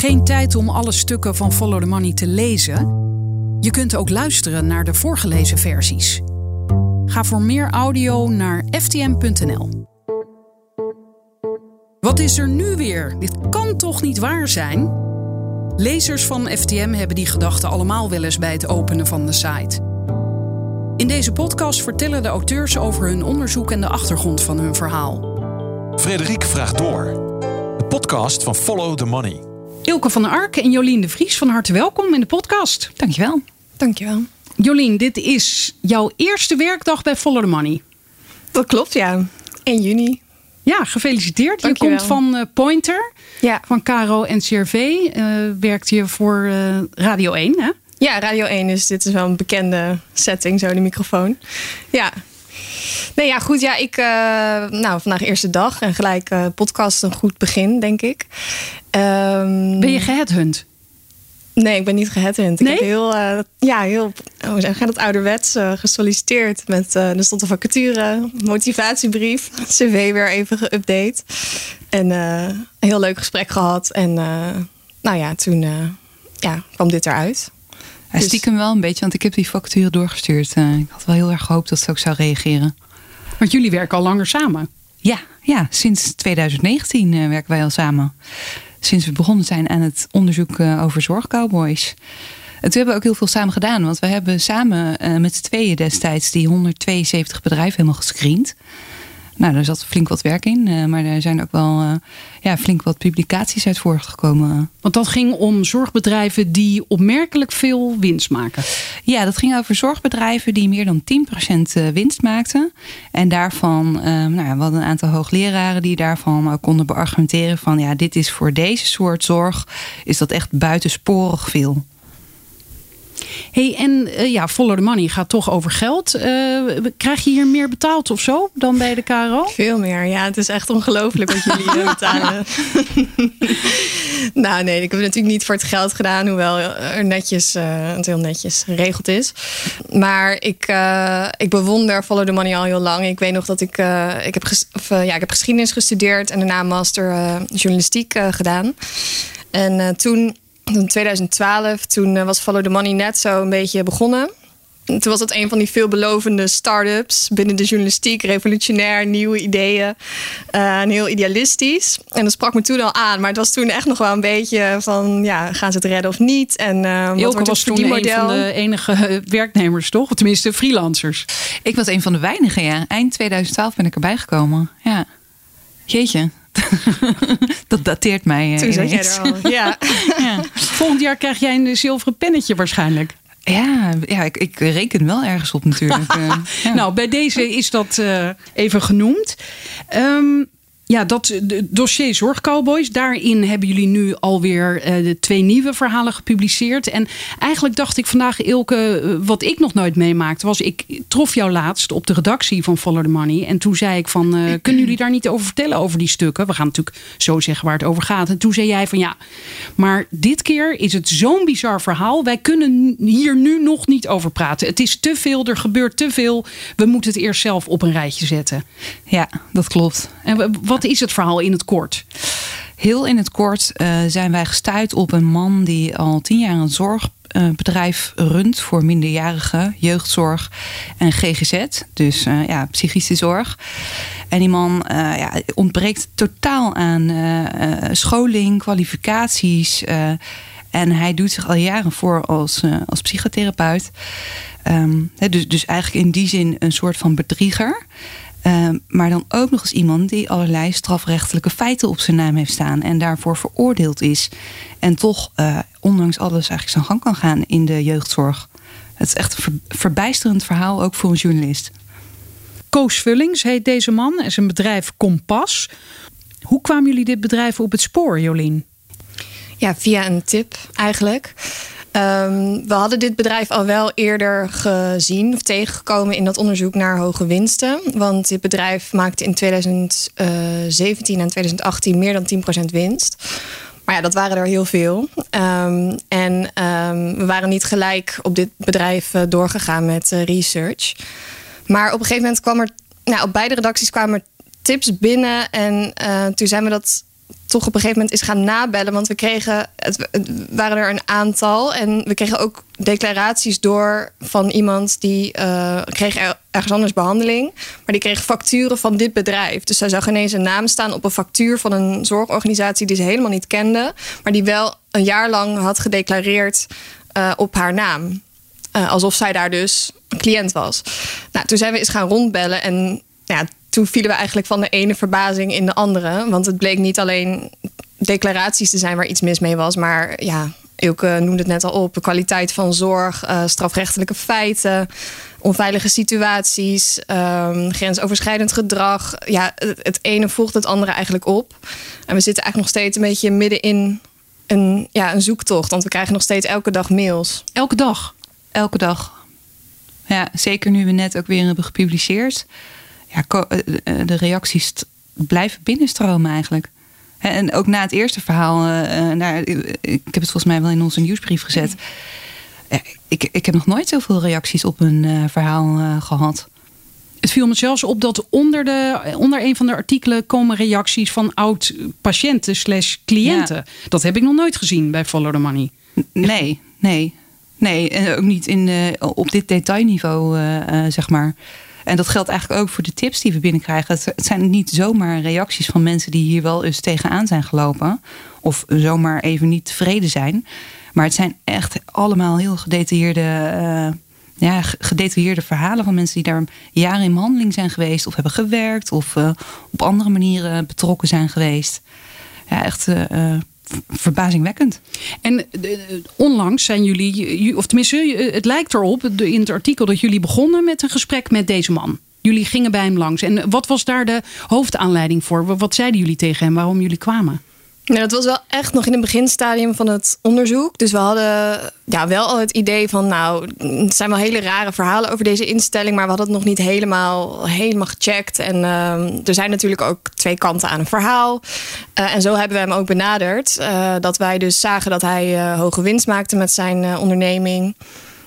Geen tijd om alle stukken van Follow the Money te lezen? Je kunt ook luisteren naar de voorgelezen versies. Ga voor meer audio naar ftm.nl. Wat is er nu weer? Dit kan toch niet waar zijn? Lezers van FTM hebben die gedachten allemaal wel eens bij het openen van de site. In deze podcast vertellen de auteurs over hun onderzoek en de achtergrond van hun verhaal. Frederik vraagt door. De podcast van Follow the Money. Ilke van der Ark en Jolien de Vries, van harte welkom in de podcast. Dankjewel. Dankjewel. Jolien, dit is jouw eerste werkdag bij Follow the Money. Dat klopt, ja. 1 juni. Ja, gefeliciteerd. Dankjewel. Je komt van eh, Pointer, Ja. van Caro en CRV. eh werkt je voor eh, Radio 1, hè? ja, Radio 1 is dit is wel een bekende setting, zo die microfoon. Ja. Nee, ja, goed. Ja, ik, eh, nou, vandaag eerste dag en gelijk eh, podcast een goed begin, denk ik. Ehm, Ben je geheadhunt? Nee, ik ben niet geheadhunt. Ik heb heel, eh, ja, heel, hoe zeg je dat, ouderwets gesolliciteerd. Met, er stond een vacature, motivatiebrief, cv weer even geüpdate. En een heel leuk gesprek gehad. En nou ja, toen ja, kwam dit eruit. Hij Dus- stiekem wel een beetje, want ik heb die vacature doorgestuurd. Eh, ik had wel heel erg gehoopt dat ze ook zou reageren. Want jullie werken al langer samen. Ja, ja sinds 2019 eh, werken wij al samen. Sinds we begonnen zijn aan het onderzoek eh, over zorgcowboys. En toen hebben we ook heel veel samen gedaan. Want we hebben samen met z'n tweeën destijds die 172 bedrijven helemaal gescreend. Nou, daar zat flink wat werk in. eh, maar er zijn ook wel eh, ja, flink wat publicaties uit voortgekomen. Want dat ging om zorgbedrijven die opmerkelijk veel winst maken. Ja, dat ging over zorgbedrijven die meer dan 10% eh, winst maakten. En daarvan, eh, nou ja, we hadden een aantal hoogleraren die daarvan ook konden beargumenteren van ja, dit is voor deze soort zorg, is dat echt buitensporig veel. Hey, en eh, ja, Follow the Money gaat toch over geld. Eh, krijg je hier meer betaald of zo dan bij de KRO? Veel meer. Ja, het is echt ongelooflijk wat jullie hier betalen. nou nee, ik heb het natuurlijk niet voor het geld gedaan. Hoewel er netjes, eh, het heel netjes geregeld is. Maar ik, ik bewonder Follow the Money al heel lang. Ik weet nog dat ik... ik, heb of, ja, ik heb geschiedenis gestudeerd. En daarna master journalistiek gedaan. En toen, in 2012, toen eh, was Follow the Money net zo een beetje begonnen. En Toen was het een van die veelbelovende start-ups binnen de journalistiek. Revolutionair, nieuwe ideeën. eh, en heel idealistisch. En dat sprak me toen al aan. Maar het was toen echt nog wel een beetje van... ja, gaan ze het redden of niet? En eh wat wordt was toen een van de enige werknemers, toch? Of tenminste, freelancers. Ik was een van de weinigen, ja. Eind 2012 ben ik erbij gekomen. Ja. Jeetje. dat dateert mij. Toen zat jij er al. Ja. ja. Volgend jaar krijg jij een zilveren pennetje waarschijnlijk. Ja, ja ik, ik reken wel ergens op natuurlijk. eh, ja. Nou, bij deze is dat eh, even genoemd. Ehm, ja, dat dossier Zorgcowboys. Daarin hebben jullie nu alweer eh, de twee nieuwe verhalen gepubliceerd. En eigenlijk dacht ik vandaag, Ilke, eh, wat ik nog nooit meemaakte, was ik trof jou laatst op de redactie van Follow the Money. En toen zei ik van, eh, kunnen jullie daar niet over vertellen over die stukken? We gaan natuurlijk zo zeggen waar het over gaat. En toen zei jij van ja, maar dit keer is het zo'n bizar verhaal. Wij kunnen hier nu nog niet over praten. Het is te veel, er gebeurt te veel. We moeten het eerst zelf op een rijtje zetten. ja, dat klopt. En w- wat is het verhaal in het kort? Heel in het kort eh, zijn wij gestuurd op een man die al tien jaar een zorgbedrijf runt voor minderjarigen, jeugdzorg en GGZ, dus eh, ja, psychische zorg. En die man eh, ja, ontbreekt totaal aan scholing, kwalificaties. en hij doet zich al jaren voor als, als psychotherapeut. Ehm, dus, dus eigenlijk in die zin een soort van bedrieger. Ehm, maar dan ook nog eens iemand die allerlei strafrechtelijke feiten op zijn naam heeft staan en daarvoor veroordeeld is. En toch, eh, ondanks alles, eigenlijk zijn gang kan gaan in de jeugdzorg. Het is echt een ver- verbijsterend verhaal, ook voor een journalist. Koos Vullings heet deze man en zijn bedrijf Kompas. Hoe kwamen jullie dit bedrijf op het spoor, Jolien? Ja, via een tip eigenlijk. Ehm, we hadden dit bedrijf al wel eerder gezien of tegengekomen in dat onderzoek naar hoge winsten. Want dit bedrijf maakte in 2017 en 2018 meer dan 10% winst. Maar ja, dat waren er heel veel. Ehm, en ehm, we waren niet gelijk op dit bedrijf eh, doorgegaan met eh, research. Maar op een gegeven moment kwam er, nou, op beide redacties kwamen er tips binnen. En eh, toen zijn we dat toch op een gegeven moment is gaan nabellen. Want we kregen, het, het waren er een aantal. En we kregen ook declaraties door van iemand die uh, kreeg ergens anders behandeling. Maar die kreeg facturen van dit bedrijf. Dus zij zag ineens een naam staan op een factuur van een zorgorganisatie die ze helemaal niet kende. Maar die wel een jaar lang had gedeclareerd uh, op haar naam. Uh, alsof zij daar dus een cliënt was. Nou, toen zijn we eens gaan rondbellen. En ja, toen vielen we eigenlijk van de ene verbazing in de andere. Want het bleek niet alleen declaraties te zijn waar iets mis mee was, maar ja, Ilke noemde het net al op: de kwaliteit van zorg, uh, strafrechtelijke feiten, onveilige situaties, um, grensoverschrijdend gedrag. Ja, het, het, ene volgt het andere eigenlijk op. En we zitten eigenlijk nog steeds een beetje midden in een, ja, een zoektocht, want we krijgen nog steeds elke dag mails. Elke dag? Elke dag. Ja, zeker nu we net ook weer hebben gepubliceerd ja, eh, eh, de reacties blijven binnenstromen eigenlijk. En ook na het eerste verhaal, uh, nou, ik heb het volgens mij wel in onze nieuwsbrief gezet. Ik, ik heb nog nooit zoveel reacties op een verhaal gehad. Het viel me zelfs op dat onder, de, onder een van de artikelen komen reacties van oud-patiënten slash cliënten. Dat heb ik nog nooit gezien bij Follow the Money. Nee, nee. Nee, en ook niet in, op dit detailniveau, zeg maar. En dat geldt eigenlijk ook voor de tips die we binnenkrijgen. Het, zijn niet zomaar reacties van mensen die hier wel eens tegenaan zijn gelopen. Of zomaar even niet tevreden zijn. Maar het zijn echt allemaal heel gedetailleerde, uh, ja, gedetailleerde verhalen van mensen die daar jaren in behandeling zijn geweest. Of hebben gewerkt. Of uh, op andere manieren betrokken zijn geweest. Ja, echt uh, verbazingwekkend. En onlangs zijn jullie, of tenminste, het lijkt erop in het artikel dat jullie begonnen met een gesprek met deze man. Jullie gingen bij hem langs. En wat was daar de hoofdaanleiding voor? Wat zeiden jullie tegen hem waarom jullie kwamen? Nou, dat was wel echt nog in het beginstadium van het onderzoek. Dus we hadden ja, wel al het idee van, nou, het zijn wel hele rare verhalen over deze instelling, maar we hadden het nog niet helemaal, helemaal gecheckt. En uh, er zijn natuurlijk ook twee kanten aan een verhaal. Uh, en zo hebben we hem ook benaderd. Uh, dat wij dus zagen dat hij uh, hoge winst maakte met zijn onderneming.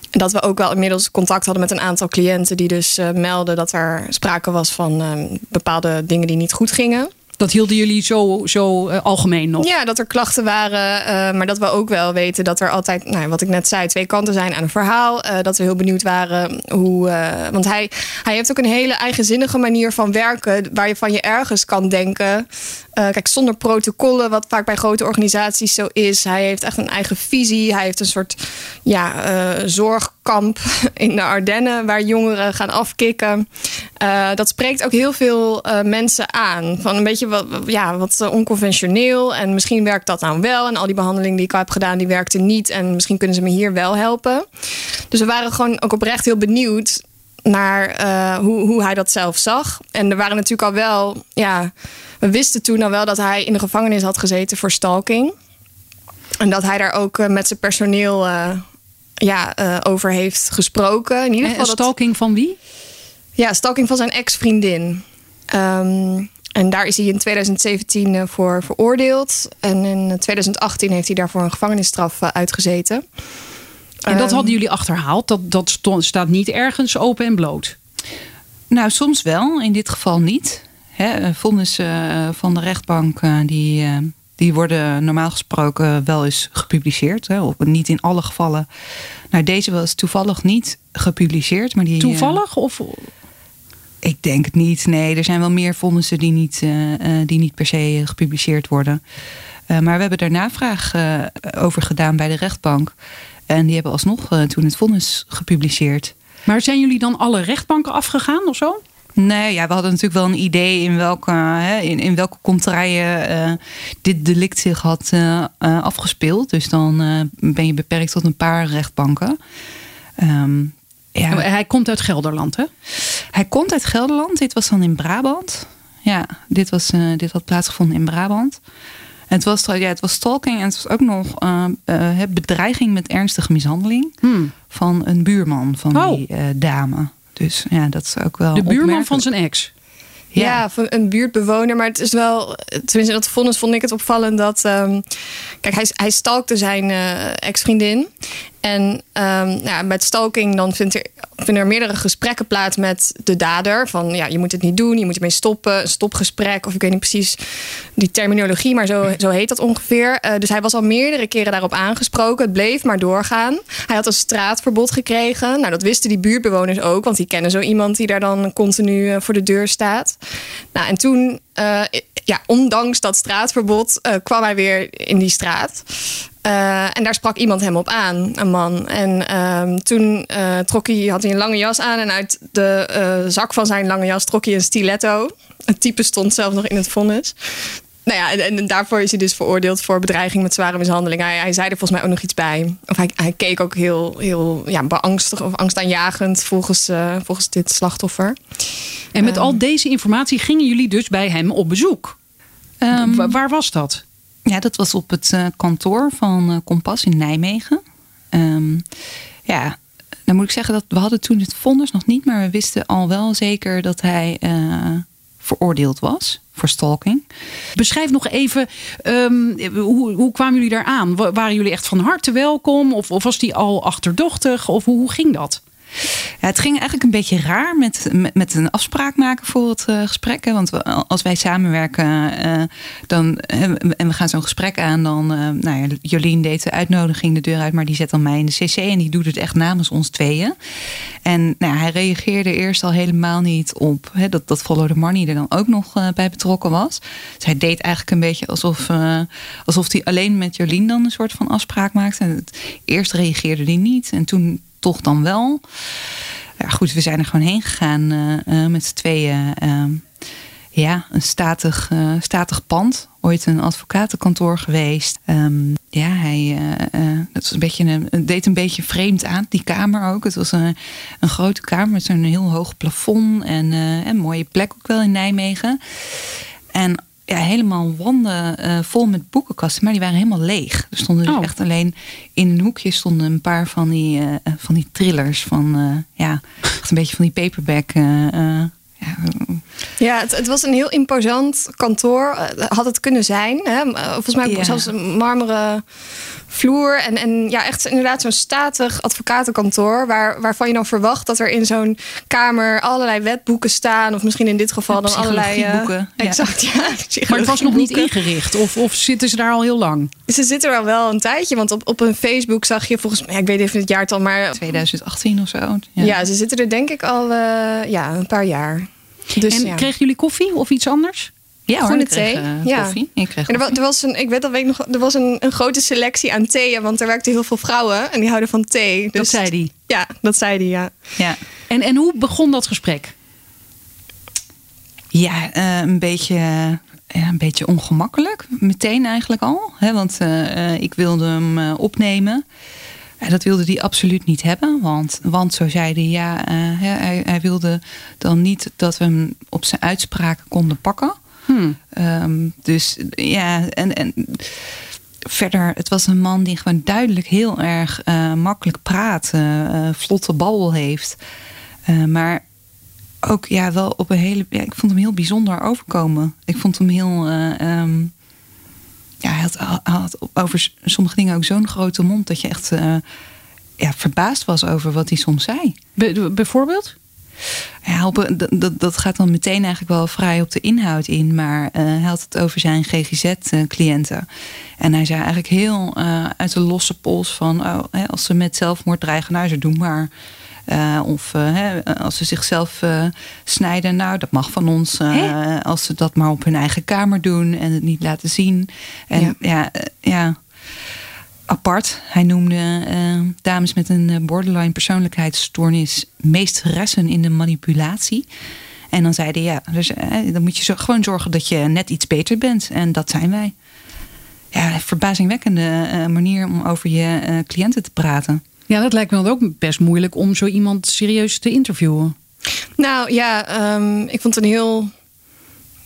En dat we ook wel inmiddels contact hadden met een aantal cliënten die dus melden dat er sprake was van ehm, bepaalde dingen die niet goed gingen. Dat hielden jullie zo, zo uh, algemeen nog? Ja, dat er klachten waren. Uh, maar dat we ook wel weten dat er altijd, nou, wat ik net zei, twee kanten zijn aan een verhaal. Uh, dat we heel benieuwd waren hoe. want hij, hij heeft ook een hele eigenzinnige manier van werken. Waar je van je ergens kan denken. kijk, zonder protocollen, wat vaak bij grote organisaties zo is. Hij heeft echt een eigen visie. Hij heeft een soort ja, zorgkamp in de Ardennen. Waar jongeren gaan afkicken. dat spreekt ook heel veel mensen aan. Van een beetje wat, ja, wat eh, onconventioneel. En misschien werkt dat nou wel. En al die behandeling die ik heb gedaan, die werkte niet. En misschien kunnen ze me hier wel helpen. Dus we waren gewoon ook oprecht heel benieuwd naar uh, hoe, hoe hij dat zelf zag. En er waren natuurlijk al wel, ja, we wisten toen al wel dat hij in de gevangenis had gezeten voor stalking. En dat hij daar ook uh, met zijn personeel uh, ja, over heeft gesproken. In ieder geval. stalking dat... van wie? Ja, stalking van zijn ex-vriendin. Um, en daar is hij in 2017 eh, voor veroordeeld. En in 2018 heeft hij daarvoor een gevangenisstraf eh, uitgezeten. En dat hadden jullie achterhaald? Dat, dat staat niet ergens open en bloot? Nou, soms wel. In dit geval niet. He, vonnissen eh, van de rechtbank die, die worden normaal gesproken wel eens gepubliceerd. Hè, of niet in alle gevallen. Nou, deze was toevallig niet gepubliceerd. Maar die, toevallig? Of ik denk het niet. Nee, er zijn wel meer vonnissen die niet, uh, die niet per se gepubliceerd worden. Uh, maar we hebben daar navraag over gedaan bij de rechtbank. En die hebben alsnog toen het vonnis gepubliceerd. Maar zijn jullie dan alle rechtbanken afgegaan of zo? Nee, ja, we hadden natuurlijk wel een idee in welke, hè, in, in welke contraien dit delict zich had afgespeeld. Dus dan ben je beperkt tot een paar rechtbanken. Um, ja. Hij komt uit Gelderland, hè? Hij komt uit Gelderland. Dit was dan in Brabant. Ja, dit, was, uh, dit had plaatsgevonden in Brabant. Het was, ja, het was stalking en het was ook nog uh, uh, bedreiging met ernstige mishandeling hmm. van een buurman van oh. die dame. Dus ja, dat is ook wel. De buurman van zijn ex. Ja. ja, van een buurtbewoner. Maar het is wel, tenminste, dat vonnis vond ik het opvallend dat. Um, kijk, hij, hij stalkte zijn ex-vriendin. En um, ja, met stalking dan vindt er, vinden er meerdere gesprekken plaats met de dader. Van ja, je moet het niet doen, je moet ermee stoppen. Een stopgesprek, of ik weet niet precies die terminologie, maar zo, zo heet dat ongeveer. Uh, dus hij was al meerdere keren daarop aangesproken. Het bleef maar doorgaan. Hij had een straatverbod gekregen. Nou, dat wisten die buurtbewoners ook, want die kennen zo iemand die daar dan continu uh, voor de deur staat. Nou, en toen, uh, ja, ondanks dat straatverbod, kwam hij weer in die straat. Uh, en daar sprak iemand hem op aan, een man. En uh, toen uh, trok hij, had hij een lange jas aan en uit de uh, zak van zijn lange jas trok hij een stiletto. Het type stond zelfs nog in het vonnis. Nou ja, en, en, daarvoor is hij dus veroordeeld voor bedreiging met zware mishandeling. Hij, hij zei er volgens mij ook nog iets bij. Of hij, hij keek ook heel, heel ja, beangstig of angstaanjagend volgens, volgens dit slachtoffer. En met al deze informatie gingen jullie dus bij hem op bezoek. Um, waar was dat? Ja, dat was op het uh, kantoor van uh, Kompas in Nijmegen. Um, ja, dan moet ik zeggen dat we hadden toen het vonnis nog niet, maar we wisten al wel zeker dat hij uh, veroordeeld was voor stalking. Beschrijf nog even, um, hoe, hoe kwamen jullie daar aan? Waren jullie echt van harte welkom? Of, of was die al achterdochtig? Of hoe ging dat? Het ging eigenlijk een beetje raar met, met, een afspraak maken voor het uh, gesprek. Want als wij samenwerken uh, dan, en we gaan zo'n gesprek aan, dan. Nou ja, Jolien deed de uitnodiging de deur uit, maar die zet dan mij in de CC en die doet het echt namens ons tweeën. En nou, hij reageerde eerst al helemaal niet op hè, dat, dat Follow the Money er dan ook nog bij betrokken was. Dus hij deed eigenlijk een beetje alsof, alsof hij alleen met Jolien dan een soort van afspraak maakte. En eerst reageerde hij niet en toen toch dan wel. Ja, goed, we zijn er gewoon heen gegaan uh, met z'n tweeën. Uh, ja, een statig, uh, statig pand. Ooit een advocatenkantoor geweest. Um, ja, hij dat was een beetje een, deed een beetje vreemd aan, die kamer ook. Het was een, een grote kamer met zo'n heel hoog plafond. En een mooie plek ook wel in Nijmegen. En ja, helemaal wanden uh, vol met boekenkasten, maar die waren helemaal leeg. Er stonden dus oh. echt alleen in een hoekje stonden een paar van die, uh, van die thrillers van uh, ja, echt een beetje van die paperback. ja, ja, het, het, was een heel imposant kantoor. Had het kunnen zijn. Hè? Volgens mij ja. zelfs een marmeren vloer. En, en ja, echt inderdaad zo'n statig advocatenkantoor. Waar, waarvan je dan verwacht dat er in zo'n kamer allerlei wetboeken staan. Of misschien in dit geval dan allerlei. Uh, boeken. Exact, ja. Maar het was nog niet ingericht. Of, of zitten ze daar al heel lang? Ze zitten er al wel een tijdje. Want op, op een Facebook zag je volgens mij, ik weet even het jaartal, maar. 2018 of zo. Ja, ja ze zitten er denk ik al uh, ja, een paar jaar. Dus, en ja. kregen jullie koffie of iets anders? Ja, groene thee. Uh, ja. koffie. Ik kreeg koffie. Er, was een, ik weet dat weet nog, er was een, een grote selectie aan theeën, want er werkten heel veel vrouwen en die houden van thee. Dus, dat zei die. Ja, dat zei die, ja. ja. En, en hoe begon dat gesprek? Ja, uh, een beetje ja, een beetje ongemakkelijk. Meteen eigenlijk al. Hè? Want uh, ik wilde hem uh, opnemen. En dat wilde hij absoluut niet hebben. Want, want zo zei hij, ja, uh, hij, hij, wilde dan niet dat we hem op zijn uitspraken konden pakken. Hmm. Um, dus ja, en, en verder, het was een man die gewoon duidelijk heel erg uh, makkelijk praat, uh, vlotte babbel heeft. maar ook ja, wel op een hele. Ja, ik vond hem heel bijzonder overkomen. Ik vond hem heel. Um, ja, hij had, hij had, over sommige dingen ook zo'n grote mond dat je echt ja, verbaasd was over wat hij soms zei. Be bijvoorbeeld? Ja, dat, dat gaat dan meteen eigenlijk wel vrij op de inhoud in. Maar uh, hij had het over zijn GGZ-cliënten. En hij zei eigenlijk heel uh, uit de losse pols van... Oh, hè, als ze met zelfmoord dreigen, nou, ze doen maar... Uh, of hè, als ze zichzelf snijden, nou, dat mag van ons. als ze dat maar op hun eigen kamer doen en het niet laten zien. En ja, ja, ja apart. Hij noemde uh, dames met een eh, borderline persoonlijkheidsstoornis meesteressen in de manipulatie. En dan zei hij, ja, dus, uh, dan moet je zo, gewoon zorgen dat je net iets beter bent. En dat zijn wij. Ja, verbazingwekkende uh, manier om over je cliënten te praten. Ja, dat lijkt me dan ook best moeilijk om zo iemand serieus te interviewen. Nou ja, um, ik vond het een heel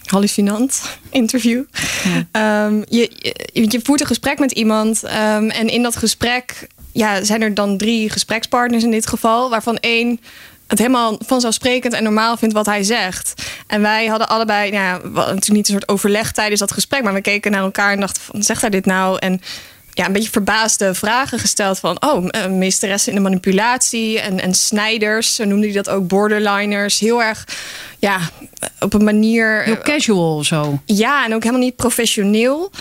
hallucinant interview. Ja. Um, je, je, je, voert een gesprek met iemand um, en in dat gesprek ja, zijn er dan drie gesprekspartners in dit geval, waarvan één het helemaal vanzelfsprekend en normaal vindt wat hij zegt. En wij hadden allebei, nou ja, natuurlijk niet een soort overleg tijdens dat gesprek, maar we keken naar elkaar en dachten: van, zegt hij dit nou? En ja, een beetje verbaasde vragen gesteld van... oh, uh, meesteressen in de manipulatie en, en snijders, zo noemde hij dat ook, borderliners. Heel erg, ja, op een manier... Heel casual zo. Ja, en ook helemaal niet professioneel.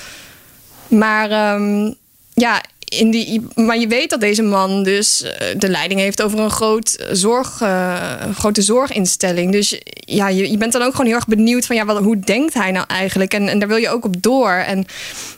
Maar um, ja, in die, maar je weet dat deze man dus de leiding heeft over een groot zorg, uh, grote zorginstelling. Dus ja, je, je bent dan ook gewoon heel erg benieuwd van ja, wat, hoe denkt hij nou eigenlijk? En, en daar wil je ook op door. En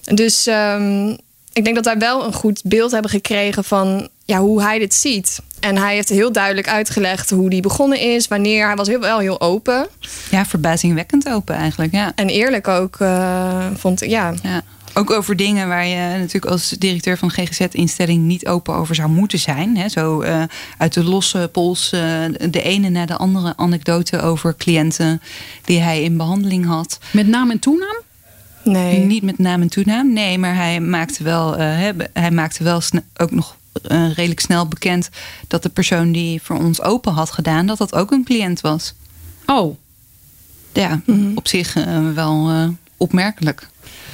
dus um, ik denk dat wij wel een goed beeld hebben gekregen van ja, hoe hij dit ziet. En hij heeft heel duidelijk uitgelegd hoe die begonnen is, wanneer. Hij was heel, wel heel open. Ja, verbazingwekkend open eigenlijk. Ja. En eerlijk ook, uh, vond ik, ja. ja. Ook over dingen waar je natuurlijk als directeur van GGZ-instelling niet open over zou moeten zijn. Hè? Zo uh, uit de losse pols uh, de ene na de andere anekdote over cliënten die hij in behandeling had. Met naam en toenaam? Nee. Niet met naam en toenaam. Nee, maar hij maakte wel, uh, hij maakte wel ook nog uh, redelijk snel bekend dat de persoon die voor ons open had gedaan, dat dat ook een cliënt was. Oh. Ja, mm -hmm. op zich uh, wel opmerkelijk.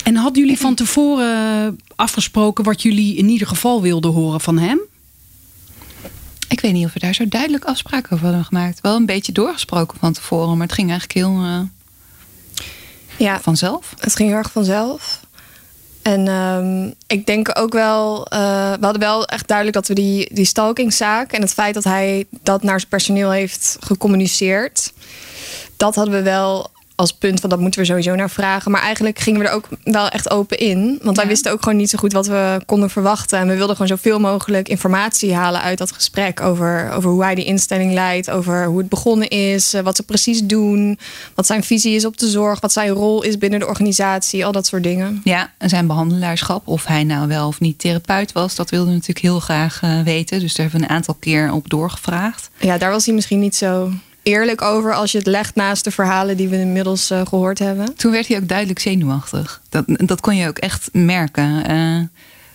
En hadden jullie van tevoren afgesproken wat jullie in ieder geval wilden horen van hem? Ik weet niet of we daar zo duidelijk afspraken over hadden gemaakt. Wel een beetje doorgesproken van tevoren, maar het ging eigenlijk heel uh, ja, vanzelf. Het ging heel erg vanzelf. En um, ik denk ook wel, uh, we hadden wel echt duidelijk dat we die, die stalkingzaak en het feit dat hij dat naar zijn personeel heeft gecommuniceerd, dat hadden we wel als punt van dat moeten we sowieso naar vragen. Maar eigenlijk gingen we er ook wel echt open in. Want wij wisten ook gewoon niet zo goed wat we konden verwachten. En we wilden gewoon zoveel mogelijk informatie halen uit dat gesprek. Over, over hoe hij die instelling leidt. Over hoe het begonnen is. Wat ze precies doen. Wat zijn visie is op de zorg. Wat zijn rol is binnen de organisatie. Al dat soort dingen. Ja, en zijn behandelaarschap. Of hij nou wel of niet therapeut was. Dat wilden we natuurlijk heel graag uh, weten. Dus daar hebben we een aantal keer op doorgevraagd. Ja, daar was hij misschien niet zo eerlijk over als je het legt naast de verhalen die we inmiddels uh, gehoord hebben. Toen werd hij ook duidelijk zenuwachtig. Dat, dat kon je ook echt merken. Uh,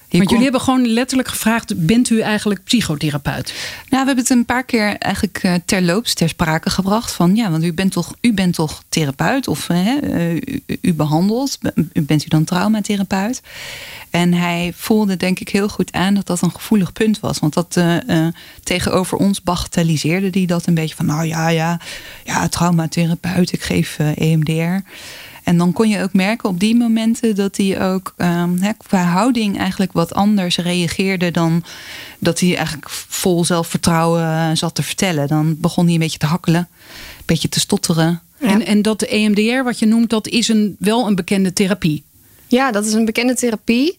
Want kon... jullie hebben gewoon letterlijk gevraagd: bent u eigenlijk psychotherapeut? Nou, we hebben het een paar keer eigenlijk uh, terloops ter sprake gebracht. Van ja, want u bent toch, u bent toch therapeut of u, u, behandelt. Bent u dan traumatherapeut? En hij voelde denk ik heel goed aan dat dat een gevoelig punt was. Want dat uh, uh, tegenover ons bagatelliseerde hij dat een beetje van... nou ja, ja, ja traumatherapeut, ik geef EMDR. En dan kon je ook merken op die momenten dat hij ook um, hè, qua houding eigenlijk wat anders reageerde dan dat hij eigenlijk vol zelfvertrouwen zat te vertellen. Dan begon hij een beetje te hakkelen, een beetje te stotteren. Ja. En, en dat EMDR, wat je noemt, dat is een, wel een bekende therapie. Ja, dat is een bekende therapie.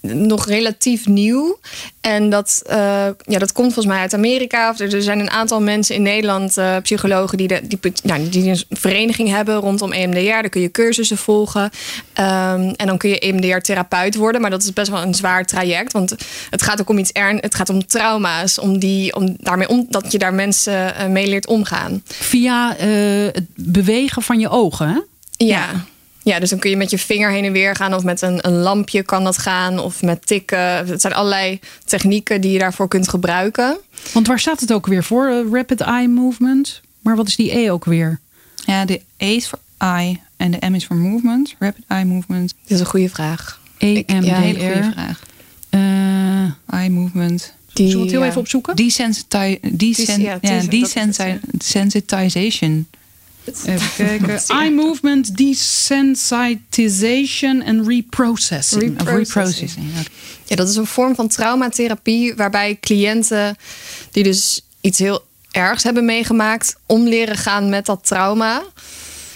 Nog relatief nieuw. En dat, uh, ja, dat komt volgens mij uit Amerika. Er zijn een aantal mensen in Nederland, uh, psychologen, die, de, die, nou, die een vereniging hebben rondom EMDR. Daar kun je cursussen volgen. Um, en dan kun je EMDR-therapeut worden. Maar dat is best wel een zwaar traject. Want het gaat ook om iets ernst. Het gaat om trauma's. Om die, om daarmee om, dat je daar mensen uh, mee leert omgaan. Via het bewegen van je ogen, hè? ja. ja. Ja, dus dan kun je met je vinger heen en weer gaan of met een, een lampje kan dat gaan of met tikken. Het zijn allerlei technieken die je daarvoor kunt gebruiken. Want waar staat het ook weer voor? Uh, rapid Eye Movement. Maar wat is die E ook weer? Ja, de E is voor eye en de M is voor movement. Rapid Eye Movement. Dat is een goede vraag. E-M-D-R. Ja, hele goede vraag. Uh, eye Movement. Die, Zullen we het heel ja. even opzoeken? Desensiti desen ja, ja, desensitization. Even kijken. Eye movement desensitization and reprocessing. Reprocessing. reprocessing. Ja, dat is een vorm van traumatherapie waarbij cliënten die dus iets heel ergs hebben meegemaakt, om leren gaan met dat trauma.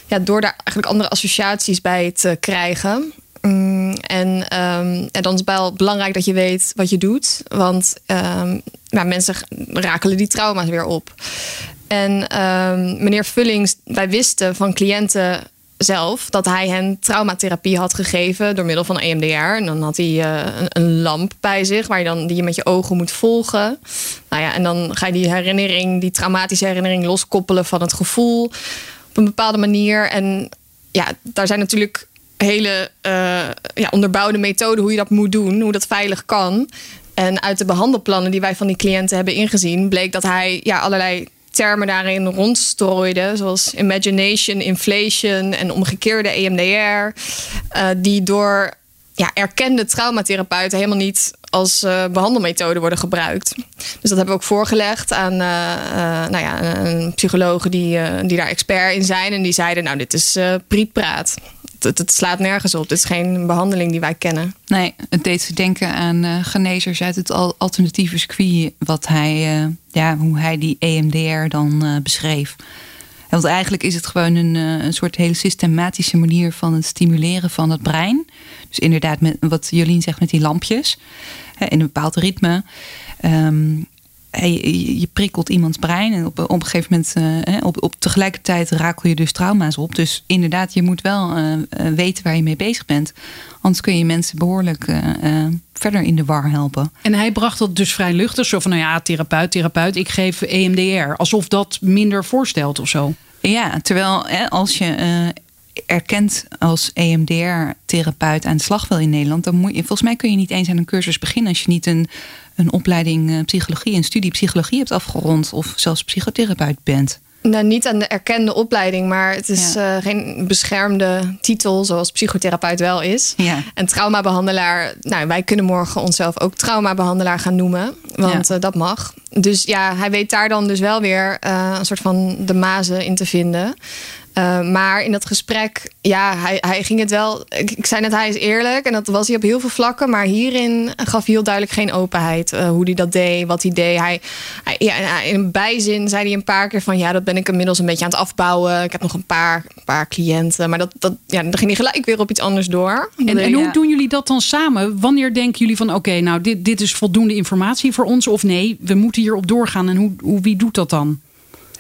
Ja, door daar eigenlijk andere associaties bij te krijgen. Mm, en, um, en dan is het wel belangrijk dat je weet wat je doet. Want um, nou, mensen rakelen die trauma's weer op. En um, meneer Vullings, wij wisten van cliënten zelf dat hij hen traumatherapie had gegeven door middel van EMDR. En dan had hij uh, een, lamp bij zich waar je dan die je met je ogen moet volgen. Nou ja, en dan ga je die herinnering, die traumatische herinnering loskoppelen van het gevoel op een bepaalde manier. En ja, daar zijn natuurlijk hele uh, ja, onderbouwde methoden hoe je dat moet doen, hoe dat veilig kan. En uit de behandelplannen die wij van die cliënten hebben ingezien, bleek dat hij ja, allerlei termen daarin rondstrooide, zoals imagination, inflation en omgekeerde EMDR, uh, die door ja, erkende traumatherapeuten helemaal niet als uh, behandelmethode worden gebruikt. Dus dat hebben we ook voorgelegd aan uh, nou ja, een psychologen die, die daar expert in zijn. En die zeiden, nou, dit is prietpraat. Het, het, slaat nergens op. Dit is geen behandeling die wij kennen. Nee, het deed ze denken aan genezers uit het alternatieve circuit. Wat hij, ja, hoe hij die EMDR dan beschreef. Want eigenlijk is het gewoon een, een soort hele systematische manier van het stimuleren van het brein. Dus inderdaad, met wat Jolien zegt met die lampjes. in een bepaald ritme. Um, je, je, prikkelt iemands brein en op, op een gegeven moment, uh, op, op tegelijkertijd rakel je dus trauma's op. Dus inderdaad, je moet wel uh, weten waar je mee bezig bent. Anders kun je mensen behoorlijk uh, verder in de war helpen. En hij bracht dat dus vrij luchtig, zo van nou ja, therapeut, therapeut, ik geef EMDR. Alsof dat minder voorstelt of zo. Ja, terwijl als je erkend als EMDR-therapeut aan de slag wil in Nederland, dan moet je, volgens mij kun je niet eens aan een cursus beginnen als je niet een, een opleiding uh, psychologie, een studie psychologie hebt afgerond of zelfs psychotherapeut bent. Nou, niet aan de erkende opleiding, maar het is ja. uh, geen beschermde titel zoals psychotherapeut wel is. Ja. En traumabehandelaar, nou, wij kunnen morgen onszelf ook traumabehandelaar gaan noemen, want ja. uh, dat mag. Dus ja, hij weet daar dan dus wel weer uh, een soort van de mazen in te vinden. Uh, maar in dat gesprek, ja, hij, hij ging het wel. Ik, ik, zei net, hij is eerlijk. En dat was hij op heel veel vlakken. Maar hierin gaf hij heel duidelijk geen openheid. Uh, hoe hij dat deed, wat hij deed. Hij, hij, ja, in een bijzin zei hij een paar keer van... ja, dat ben ik inmiddels een beetje aan het afbouwen. Ik heb nog een paar, paar cliënten. Maar dat, dat, ja, dan ging hij gelijk weer op iets anders door. En, en hoe doen jullie dat dan samen? Wanneer denken jullie van... oké, nou, dit, dit is voldoende informatie voor ons? Of nee, we moeten hierop doorgaan. En hoe, hoe, wie doet dat dan?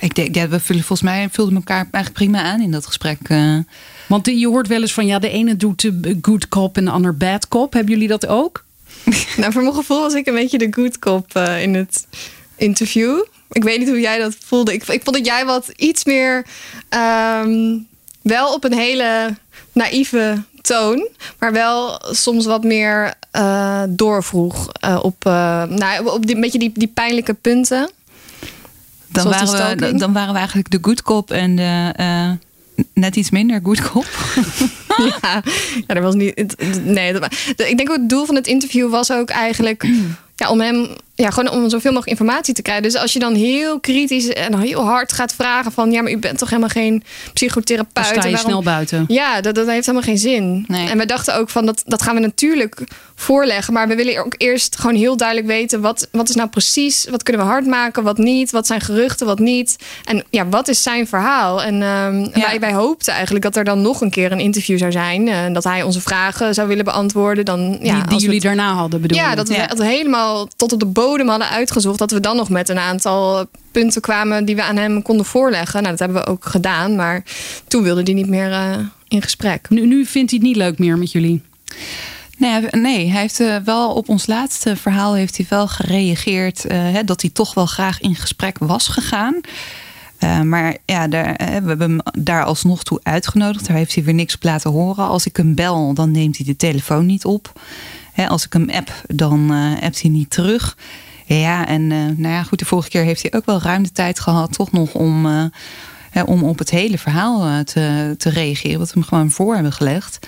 Ik denk, ja, we vullen, volgens mij vulden elkaar eigenlijk prima aan in dat gesprek. Uh. Want je hoort wel eens van ja, de ene doet de good cop en de ander bad cop. Hebben jullie dat ook? nou, voor mijn gevoel was ik een beetje de good cop uh, in het interview. Ik weet niet hoe jij dat voelde. Ik, ik vond dat jij wat iets meer um, wel op een hele naïeve toon, maar wel soms wat meer uh, doorvroeg op, nou, op die, beetje die, die pijnlijke punten. Dan waren, we, dan waren we eigenlijk de good cop en de uh, net iets minder good cop. ja, ja, er was niet. Nee, dat, ik denk ook het doel van het interview was ook eigenlijk ja, om hem ja, gewoon om zoveel mogelijk informatie te krijgen. Dus als je dan heel kritisch en heel hard gaat vragen van... ja, maar u bent toch helemaal geen psychotherapeut? Dan sta je snel buiten. Ja, dat, dat heeft helemaal geen zin. Nee. En we dachten ook van, dat, dat gaan we natuurlijk voorleggen. Maar we willen ook eerst gewoon heel duidelijk weten... wat, wat is nou precies, wat kunnen we hard maken, wat niet? Wat zijn geruchten, wat niet? En ja, wat is zijn verhaal? En um, ja. wij, wij hoopten eigenlijk dat er dan nog een keer een interview zou zijn. En uh, dat hij onze vragen zou willen beantwoorden. Dan, ja, die, die jullie het, daarna hadden bedoeld. Ja, dat we het helemaal tot op de bodem bodem hadden uitgezocht, dat we dan nog met een aantal punten kwamen die we aan hem konden voorleggen. Nou, dat hebben we ook gedaan, maar toen wilde hij niet meer uh, in gesprek. Nu, nu vindt hij het niet leuk meer met jullie? Nee, nee, hij heeft uh, wel op ons laatste verhaal heeft hij wel gereageerd uh, hè, dat hij toch wel graag in gesprek was gegaan. Uh, maar ja, daar, we hebben hem daar alsnog toe uitgenodigd. Daar heeft hij weer niks op laten horen. Als ik hem bel, dan neemt hij de telefoon niet op. Als ik hem app, dan appt hij niet terug. Ja, en uh, nou ja, goed, de vorige keer heeft hij ook wel ruim de tijd gehad, toch nog om, hè, om op het hele verhaal te, te reageren, wat we hem gewoon voor hebben gelegd.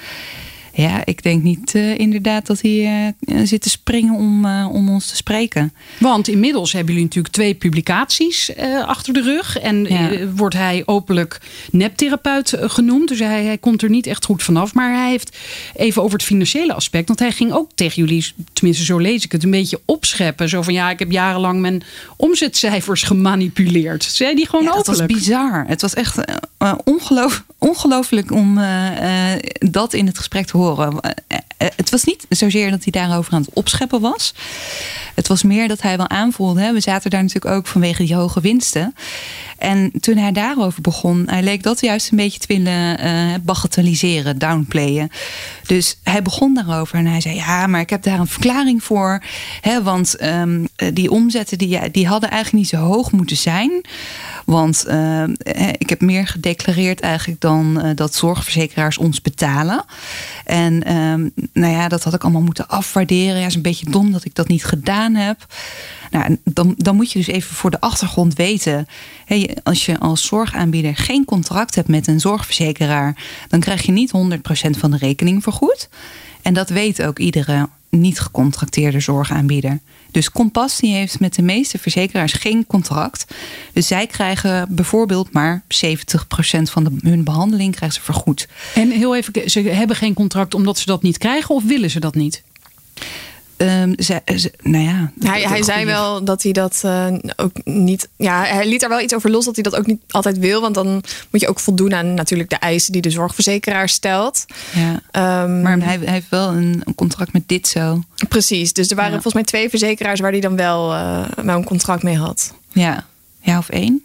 Ja, ik denk niet uh, inderdaad dat hij uh, zit te springen om, uh, om ons te spreken. Want inmiddels hebben jullie natuurlijk twee publicaties achter de rug. En ja. wordt hij openlijk neptherapeut genoemd. Dus hij, hij komt er niet echt goed vanaf. Maar hij heeft even over het financiële aspect. Want hij ging ook tegen jullie, tenminste zo lees ik het, een beetje opscheppen. Zo van ja, ik heb jarenlang mijn omzetcijfers gemanipuleerd. Zei die gewoon ja, openlijk. Het was bizar. Het was echt ongeloof, ongelooflijk om dat in het gesprek te horen horen. Het was niet zozeer dat hij daarover aan het opscheppen was. Het was meer dat hij wel aanvoelde. Hè? We zaten daar natuurlijk ook vanwege die hoge winsten. En toen hij daarover begon, hij leek dat juist een beetje te willen uh, bagatelliseren, downplayen. Dus hij begon daarover en hij zei: Ja, maar ik heb daar een verklaring voor. Hè, want um, die omzetten die, die hadden eigenlijk niet zo hoog moeten zijn. Want uh, ik heb meer gedeclareerd eigenlijk dan uh, dat zorgverzekeraars ons betalen. En um, nou ja, dat had ik allemaal moeten afwaarderen. Ja, is een beetje dom dat ik dat niet gedaan heb. Nou, dan, dan moet je dus even voor de achtergrond weten. Als je als zorgaanbieder geen contract hebt met een zorgverzekeraar, dan krijg je niet 100% van de rekening vergoed. En dat weet ook iedere niet gecontracteerde zorgaanbieder. Dus Kompas die heeft met de meeste verzekeraars geen contract. Dus zij krijgen bijvoorbeeld maar 70% van de, hun behandeling krijgen ze vergoed. En heel even, ze hebben geen contract omdat ze dat niet krijgen of willen ze dat niet? Um, ze, nou ja, hij, hij zei wel dat hij dat uh, ook niet. Ja, hij liet er wel iets over los dat hij dat ook niet altijd wil. Want dan moet je ook voldoen aan natuurlijk de eisen die de zorgverzekeraar stelt. Ja. Um, maar hij, hij, heeft wel een, een, contract met dit zo. Precies. Dus er waren volgens mij twee verzekeraars waar hij dan wel, uh, wel een contract mee had. Ja, ja of één.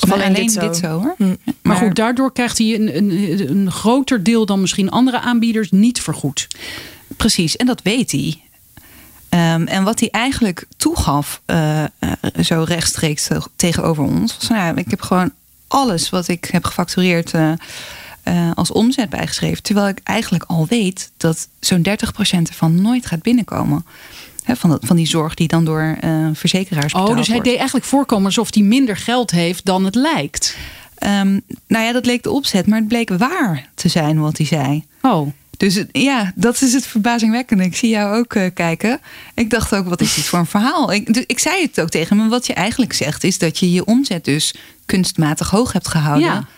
Of alleen, alleen dit, zo. dit zo hoor. Hm. Maar, maar, goed, daardoor krijgt hij een, een, een groter deel dan misschien andere aanbieders niet vergoed. Precies, en dat weet hij. Um, en wat hij eigenlijk toegaf, uh, uh, zo rechtstreeks tegenover ons, was: nou, ik heb gewoon alles wat ik heb gefactureerd uh, als omzet bijgeschreven. Terwijl ik eigenlijk al weet dat zo'n 30% ervan nooit gaat binnenkomen. He, van, dat, van die zorg die dan door verzekeraars betaald Oh, dus hij deed eigenlijk voorkomen alsof hij minder geld heeft dan het lijkt. Um, nou ja, dat leek de opzet, maar het bleek waar te zijn wat hij zei. Oh. Dus ja, dat is het verbazingwekkende. Ik zie jou ook uh, kijken. Ik dacht ook, wat is dit voor een verhaal? Ik, dus ik zei het ook tegen hem. Wat je eigenlijk zegt, is dat je je omzet dus kunstmatig hoog hebt gehouden.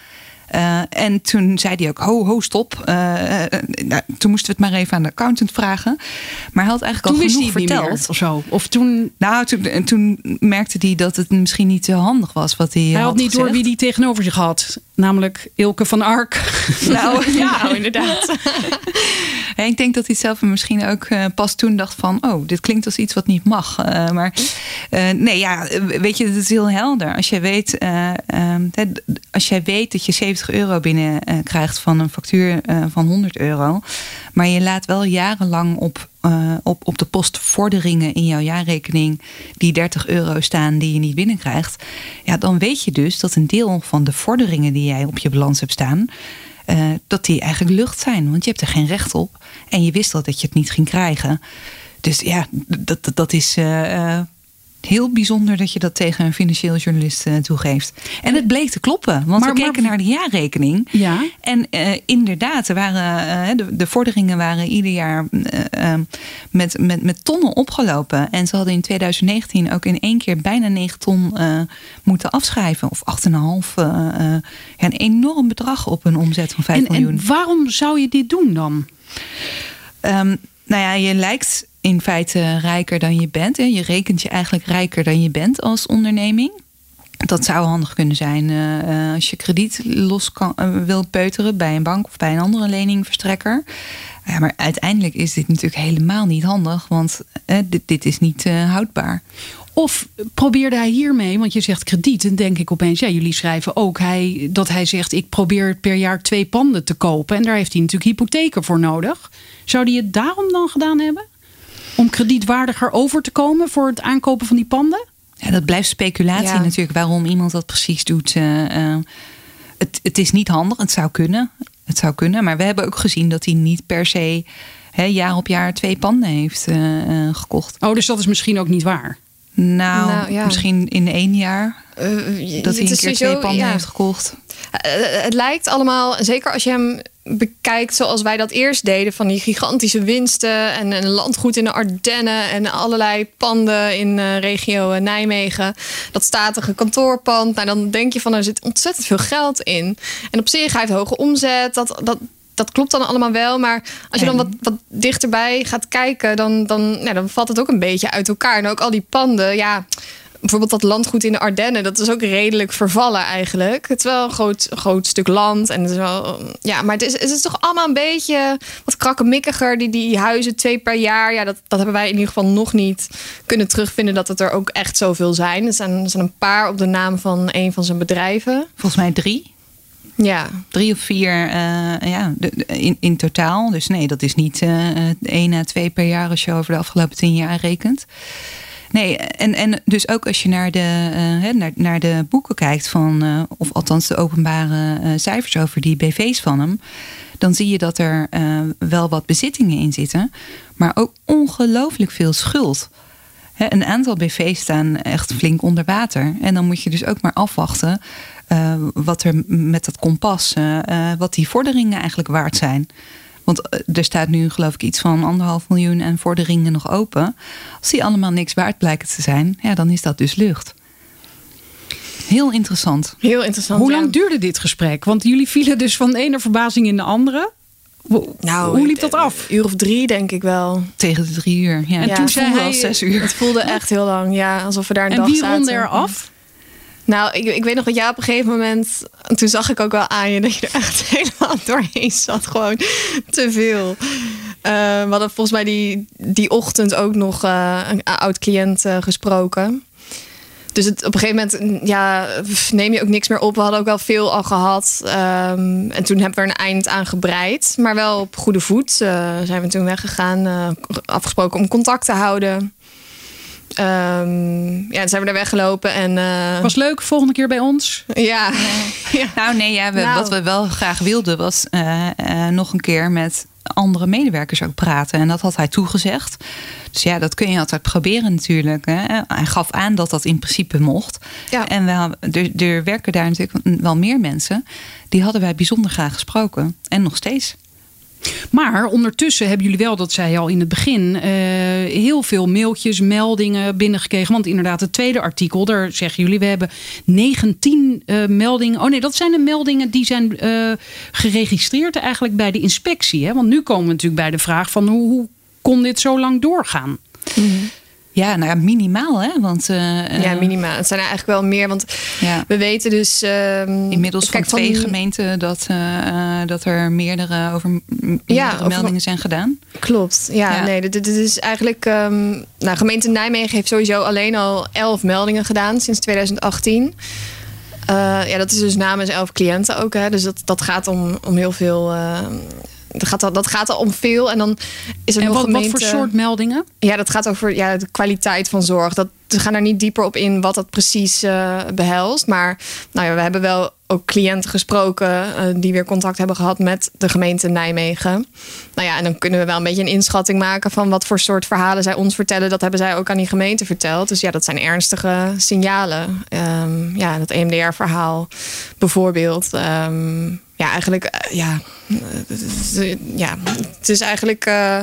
Uh, en toen zei hij ook, ho, ho, stop. Uh, nou, toen moesten we het maar even aan de accountant vragen. Maar hij had eigenlijk toen al genoeg verteld. Meer, of zo. Of toen... Nou, toen, toen merkte hij dat het misschien niet te handig was wat hij Hij had, had niet gezegd. door wie hij tegenover zich had. Namelijk Ilke van Ark. Nou, ja, nou, inderdaad. Ja, ik denk dat hij zelf misschien ook uh, pas toen dacht van... oh, dit klinkt als iets wat niet mag. Maar nee, ja, weet je, het is heel helder. Als jij weet, um, als jij weet dat je 70 euro binnen krijgt van een factuur van 100 euro... maar je laat wel jarenlang op, op, op de post vorderingen in jouw jaarrekening... die 30 euro staan die je niet binnenkrijgt... ja, dan weet je dus dat een deel van de vorderingen die jij op je balans hebt staan... Dat die eigenlijk lucht zijn. Want je hebt er geen recht op. En je wist al dat je het niet ging krijgen. Dus ja, dat, dat, dat is heel bijzonder dat je dat tegen een financieel journalist toegeeft. En het bleek te kloppen. Want maar, we keken maar, naar de jaarrekening. Ja. En inderdaad, er waren, de, de, vorderingen waren ieder jaar met, met, met tonnen opgelopen. En ze hadden in 2019 ook in één keer bijna 9 ton moeten afschrijven. Of 8,5. ja, een enorm bedrag op een omzet van 5 en, miljoen. En waarom zou je dit doen dan? Um, nou ja, je lijkt in feite rijker dan je bent. Hè. Je rekent je eigenlijk rijker dan je bent als onderneming. Dat zou handig kunnen zijn uh, als je krediet los kan, uh, wil peuteren bij een bank of bij een andere leningverstrekker. Ja, maar uiteindelijk is dit natuurlijk helemaal niet handig, want dit, dit, is niet houdbaar. Of probeerde hij hiermee, want je zegt krediet, en denk ik opeens, ja, jullie schrijven ook hij, dat hij zegt: ik probeer per jaar twee panden te kopen. En daar heeft hij natuurlijk hypotheken voor nodig. Zou hij het daarom dan gedaan hebben? Om kredietwaardiger over te komen voor het aankopen van die panden? Ja, dat blijft speculatie ja. natuurlijk, waarom iemand dat precies doet. Uh, uh, het, het is niet handig, het zou kunnen. Het zou kunnen, maar we hebben ook gezien dat hij niet per se hè, jaar op jaar twee panden heeft uh, gekocht. Oh, dus dat is misschien ook niet waar? Nou, nou ja. misschien in één jaar. Uh, dat hij een keer twee panden ja. heeft gekocht. Uh, het lijkt allemaal, zeker als je hem bekijkt zoals wij dat eerst deden... van die gigantische winsten en een landgoed in de Ardennen... en allerlei panden in uh, regio Nijmegen. Dat statige kantoorpand. Nou, dan denk je van, er zit ontzettend veel geld in. En op zich, hij heeft hoge omzet. Dat, dat, dat klopt dan allemaal wel. Maar als je dan wat, wat dichterbij gaat kijken, dan, dan, ja, dan valt het ook een beetje uit elkaar. En ook al die panden, ja. Bijvoorbeeld dat landgoed in de Ardennen, dat is ook redelijk vervallen eigenlijk. Het is wel een groot, groot stuk land. En het is wel, ja, maar het is, het is toch allemaal een beetje wat krakkemikkiger. Die, die huizen twee per jaar. Ja, dat, dat hebben wij in ieder geval nog niet kunnen terugvinden dat het er ook echt zoveel zijn. Er zijn, er zijn een paar op de naam van een van zijn bedrijven. Volgens mij drie. Ja. Drie of vier uh, ja, in, in totaal. Dus nee, dat is niet uh, één à twee per jaar als je over de afgelopen tien jaar rekent. Nee, en, en dus ook als je naar de, uh, naar, naar de boeken kijkt van, uh, of althans de openbare uh, cijfers over die BV's van hem, dan zie je dat er wel wat bezittingen in zitten, maar ook ongelooflijk veel schuld. Een aantal BV's staan echt flink onder water. En dan moet je dus ook maar afwachten wat er met dat kompas, wat die vorderingen eigenlijk waard zijn. Want eh, er staat nu geloof ik iets van anderhalf miljoen en voor de ringen nog open. Als die allemaal niks waard blijken te zijn, ja, dan is dat dus lucht. Heel interessant. Heel interessant. Hoe ja. lang duurde dit gesprek? Want jullie vielen dus van de ene verbazing in de andere. Hoe, Nou, hoe liep dat af? Een uur of drie, denk ik wel. Tegen de drie uur. Ja, En en toen toen zei hij- als zes uur. Het voelde echt heel lang, ja. Alsof we daar een En dag wie zaten. ronde er af? Nou, ik, ik weet nog dat jij op een gegeven moment... Toen zag ik ook wel aan je dat je er echt helemaal doorheen zat. Gewoon te veel. Eh, we hadden volgens mij die, die ochtend ook nog eh, een oud-cliënt eh, gesproken. Dus het, op een gegeven moment mm, ja, neem je ook niks meer op. We hadden ook wel veel al gehad. Ehm, en toen hebben we er een eind aan gebreid. Maar wel op goede voet zijn we toen weggegaan. afgesproken om contact te houden. Ehm, ja, dan zijn we er weggelopen. En eh, Was leuk, volgende keer bij ons. ja. ja. Nou nee, ja, we, Nou. wat we wel graag wilden was eh, eh, nog een keer met andere medewerkers ook praten. En dat had hij toegezegd. Dus ja, dat kun je altijd proberen natuurlijk. Hè. Hij gaf aan dat dat in principe mocht. Ja. En we, hadden- er, er werken daar natuurlijk wel meer mensen. Die hadden wij bijzonder graag gesproken. En nog steeds. Maar ondertussen hebben jullie wel, dat zei je al in het begin, eh, heel veel mailtjes, meldingen binnengekregen. Want inderdaad, het tweede artikel, daar zeggen jullie, we hebben 19 eh, meldingen. Oh nee, dat zijn de meldingen die zijn eh, geregistreerd eigenlijk bij de inspectie. Hè? Want nu komen we natuurlijk bij de vraag van hoe, hoe kon dit zo lang doorgaan? Ja, nou ja, minimaal hè. Want eh, ja, eh, minimaal. Het zijn er eigenlijk wel meer. Want ja. we weten dus... ehm, Inmiddels kijk, van twee gemeenten dat, eh, dat er meerdere, over meerdere over- meldingen zijn gedaan. Klopt, ja. Ja. Nee, dit, dit is eigenlijk... ehm, nou, gemeente Nijmegen heeft sowieso alleen al 11 meldingen gedaan sinds 2018. Eh, ja, dat is dus namens 11 cliënten ook. Hè. Dus dat, dat gaat om, om heel veel... dat, gaat, al- dat gaat al om veel. En dan is er En nog wat, wat gemeente... voor soort meldingen? Ja, dat gaat over ja, de kwaliteit van zorg. Dat, we gaan er niet dieper op in wat dat precies eh, behelst. Maar nou ja, we hebben wel ook cliënten gesproken eh, die weer contact hebben gehad met de gemeente Nijmegen. Nou ja, en dan kunnen we wel een beetje een inschatting maken van wat voor soort verhalen zij ons vertellen. Dat hebben zij ook aan die gemeente verteld. Dus ja, dat zijn ernstige signalen. Ehm, ja, dat EMDR-verhaal bijvoorbeeld. Ehm, ja, eigenlijk, eh, ja, eh, ja, het is eigenlijk. eh,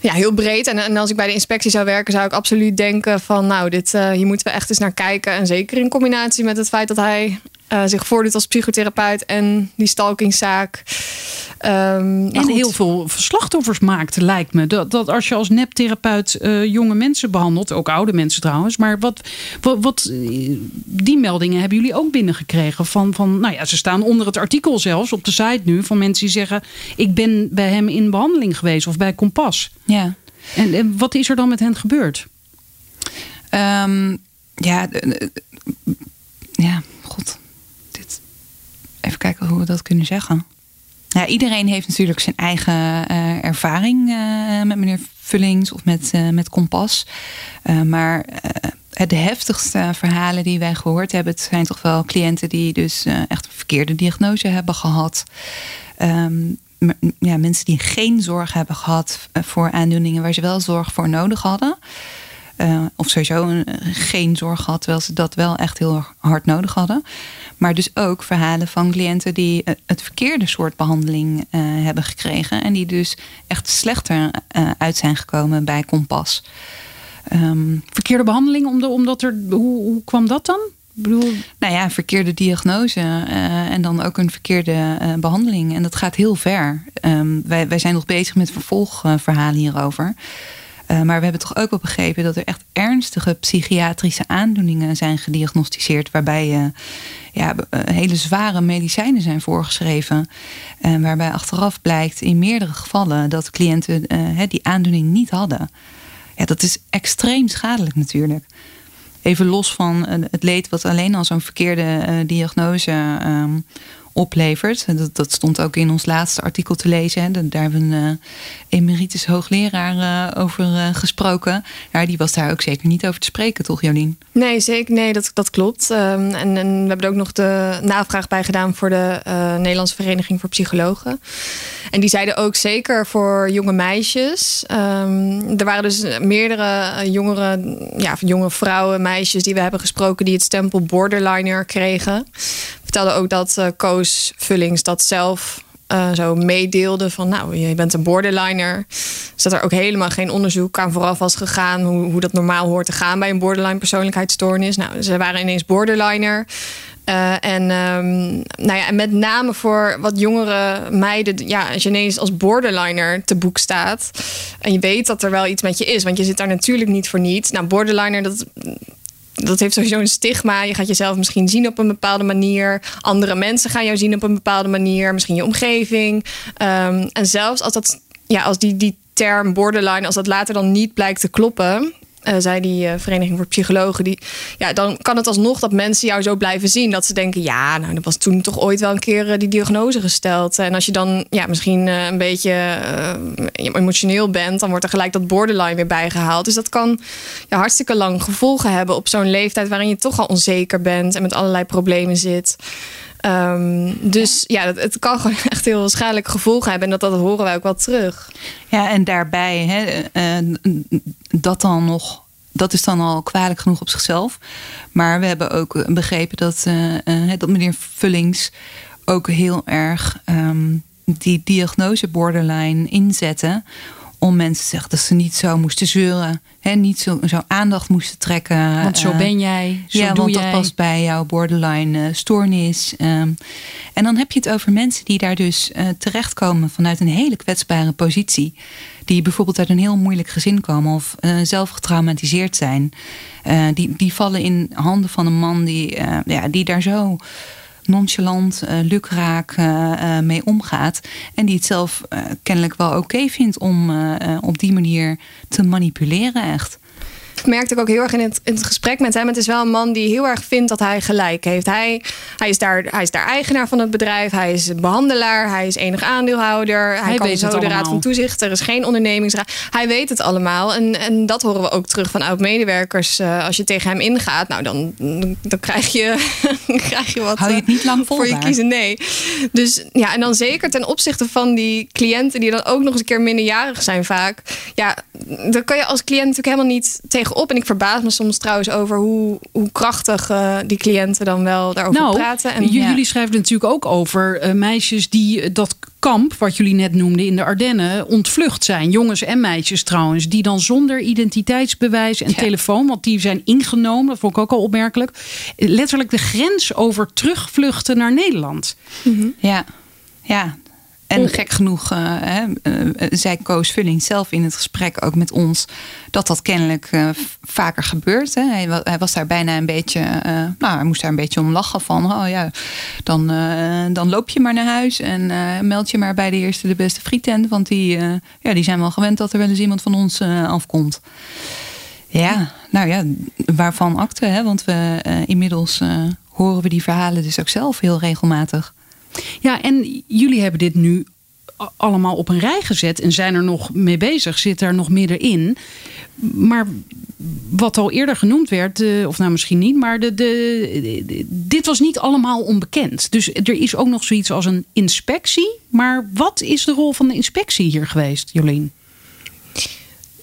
ja, heel breed. En, en als ik bij de inspectie zou werken, zou ik absoluut denken van nou, dit, eh, hier moeten we echt eens naar kijken. En zeker in combinatie met het feit dat hij eh, zich voordoet als psychotherapeut en die stalkingszaak. Ehm, En goed. heel veel slachtoffers maakt, lijkt me. Dat, dat als je als neptherapeut eh, jonge mensen behandelt, ook oude mensen trouwens. Maar wat, wat, wat, eh, die meldingen hebben jullie ook binnengekregen? Van, van, nou ja, ze staan onder het artikel zelfs op de site nu. Van mensen die zeggen: Ik ben bij hem in behandeling geweest of bij Kompas. Ja. En, en wat is er dan met hen gebeurd? Ehm, ja, ja, god. Even kijken hoe we dat kunnen zeggen. Ja, iedereen heeft natuurlijk zijn eigen eh, ervaring eh, met meneer Vullings of met, eh, met Kompas. Maar de heftigste verhalen die wij gehoord hebben, zijn toch wel cliënten die dus echt een verkeerde diagnose hebben gehad. Ehm, ja, mensen die geen zorg hebben gehad eh, voor aandoeningen waar ze wel zorg voor nodig hadden. Of sowieso een- geen zorg gehad, terwijl ze dat wel echt heel hard nodig hadden. Maar dus ook verhalen van cliënten die eh, het verkeerde soort behandeling eh, hebben gekregen. En die dus echt slechter eh, uit zijn gekomen bij Kompas. Ehm, Verkeerde behandeling, omdat, omdat er. Hoe, hoe kwam dat dan? Ik bedoel, nou ja, verkeerde diagnose en dan ook een verkeerde eh, behandeling. En dat gaat heel ver. Ehm, wij, wij zijn nog bezig met vervolgverhalen hierover. Eh, maar we hebben toch ook wel begrepen dat er echt ernstige psychiatrische aandoeningen zijn gediagnosticeerd. Waarbij eh, ja, eh, hele zware medicijnen zijn voorgeschreven. En waarbij achteraf blijkt in meerdere gevallen dat cliënten die aandoening niet hadden. Ja, dat is extreem schadelijk natuurlijk. Even los van het leed wat alleen al zo'n verkeerde diagnose ehm, oplevert. Dat, dat stond ook in ons laatste artikel te lezen. Hè. Daar hebben we een eh, emeritus hoogleraar eh, over eh, gesproken. Ja, die was daar ook zeker niet over te spreken, toch Jolien? Nee, zeker. Nee, dat, dat klopt. Ehm, en, we hebben ook nog de navraag bij gedaan voor de Nederlandse Vereniging voor Psychologen. En die zeiden ook zeker voor jonge meisjes. ehm, er waren dus meerdere jongere, ja, jonge vrouwen, meisjes die we hebben gesproken die het stempel borderliner kregen. Vertelde ook dat eh Koos Vullings dat zelf uh, zo meedeelde van nou, je bent een borderliner. Dus dat er ook helemaal geen onderzoek aan vooraf was gegaan hoe, hoe dat normaal hoort te gaan bij een borderline persoonlijkheidsstoornis. Nou, ze waren ineens borderliner. Uh, en, um, nou ja, en met name voor wat jongere meiden, ja, als je ineens als borderliner te boek staat en je weet dat er wel iets met je is, want je zit daar natuurlijk niet voor niets. Nou, borderliner, dat, dat heeft sowieso een stigma. Je gaat jezelf misschien zien op een bepaalde manier. Andere mensen gaan jou zien op een bepaalde manier. Misschien je omgeving. Um, en zelfs als, dat, ja, als die, die term borderline, als dat later dan niet blijkt te kloppen. Uh, zei die uh, Vereniging voor Psychologen. Die, ja, dan kan het alsnog dat mensen jou zo blijven zien. Dat ze denken, ja, nou, er was toen toch ooit wel een keer uh, die diagnose gesteld. En als je dan ja, misschien een beetje emotioneel bent... dan wordt er gelijk dat borderline weer bijgehaald. Dus dat kan ja, hartstikke lang gevolgen hebben op zo'n leeftijd... waarin je toch al onzeker bent en met allerlei problemen zit. Um, dus ja, het, het, kan gewoon echt heel schadelijke gevolgen hebben. En dat, dat horen wij ook wel terug. Ja, en daarbij, hè, dat dan nog dat is dan al kwalijk genoeg op zichzelf. Maar we hebben ook begrepen dat, uh, dat meneer Vullings ook heel erg um, die diagnose borderline inzetten om mensen te zeggen dat ze niet zo moesten zeuren. Hè, niet zo, zo aandacht moesten trekken. Want zo ben jij, zo ja, doe want jij. dat past bij jouw borderline uh, stoornis. Um, en dan heb je het over mensen die daar dus uh, terechtkomen vanuit een hele kwetsbare positie. Die bijvoorbeeld uit een heel moeilijk gezin komen of zelf getraumatiseerd zijn. die, die vallen in handen van een man die, ja, die daar zo nonchalant, uh, lukraak uh, mee omgaat. En die het zelf kennelijk wel oké vindt om op die manier te manipuleren, echt merkte ik ook heel erg in het, in het, gesprek met hem. Het is wel een man die heel erg vindt dat hij gelijk heeft. Hij, hij, is, daar, hij is daar eigenaar van het bedrijf. Hij is behandelaar. Hij is enig aandeelhouder. Hij, hij kan zo de raad van toezicht. Er is geen ondernemingsraad. Hij weet het allemaal. En, en dat horen we ook terug van oud-medewerkers. Uh, als je tegen hem ingaat, nou dan, dan krijg, je, krijg je wat. Hou je het niet lang vol voor je kiezen? Nee. Dus ja, en dan zeker ten opzichte van die cliënten die dan ook nog eens een keer minderjarig zijn vaak. Ja, dan kan je als cliënt natuurlijk helemaal niet tegen op. En ik verbaas me soms trouwens over hoe, hoe krachtig uh, die cliënten dan wel daarover nou, praten. En, jullie schrijven natuurlijk ook over uh, meisjes die dat kamp, wat jullie net noemden in de Ardennen, ontvlucht zijn. Jongens en meisjes trouwens, die dan zonder identiteitsbewijs en ja. telefoon, want die zijn ingenomen, dat vond ik ook al opmerkelijk, letterlijk de grens over terugvluchten naar Nederland. Mm -hmm. Ja, ja, en gek genoeg uh, hè, uh, zei Koos Vulling zelf in het gesprek ook met ons dat dat kennelijk uh, vaker gebeurt. Hè. Hij, hij, was daar bijna een beetje, nou, hij moest daar een beetje om lachen van. Oh ja, dan, dan loop je maar naar huis en meld je maar bij de eerste de beste frietent, want die, ja, die zijn wel gewend dat er wel eens iemand van ons afkomt. Ja, nou ja, waarvan akte, hè? want we inmiddels horen we die verhalen dus ook zelf heel regelmatig. Ja, en jullie hebben dit nu allemaal op een rij gezet en zijn er nog mee bezig, zit er nog middenin. Maar wat al eerder genoemd werd, of nou misschien niet, maar de, de, dit was niet allemaal onbekend. Dus er is ook nog zoiets als een inspectie. Maar wat is de rol van de inspectie hier geweest, Jolien?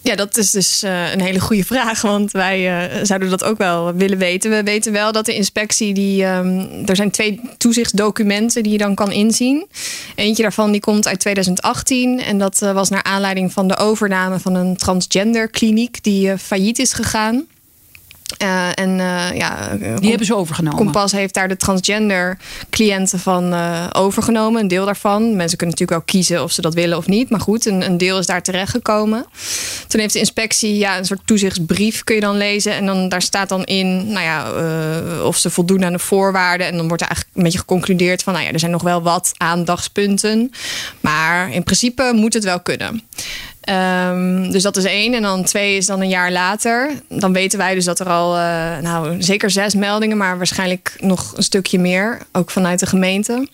Ja, dat is dus uh, een hele goede vraag. Want wij uh, zouden dat ook wel willen weten. We weten wel dat de inspectie die. Um, er zijn twee toezichtsdocumenten die je dan kan inzien. Eentje daarvan die komt uit 2018. En dat uh, was naar aanleiding van de overname van een transgender kliniek die failliet is gegaan. Uh, en uh, ja, die hebben ze overgenomen. Kompas heeft daar de transgender cliënten van uh, overgenomen. Een deel daarvan. Mensen kunnen natuurlijk ook kiezen of ze dat willen of niet. Maar goed, een, een deel is daar terechtgekomen. Toen heeft de inspectie ja, een soort toezichtsbrief kun je dan lezen. En dan, daar staat dan in nou ja, of ze voldoen aan de voorwaarden. En dan wordt er eigenlijk een beetje geconcludeerd van... nou ja, er zijn nog wel wat aandachtspunten. Maar in principe moet het wel kunnen. Um, dus dat is één. En dan twee is dan een jaar later. Dan weten wij dus dat er al, uh, nou, zeker zes meldingen, maar waarschijnlijk nog een stukje meer. Ook vanuit de gemeente.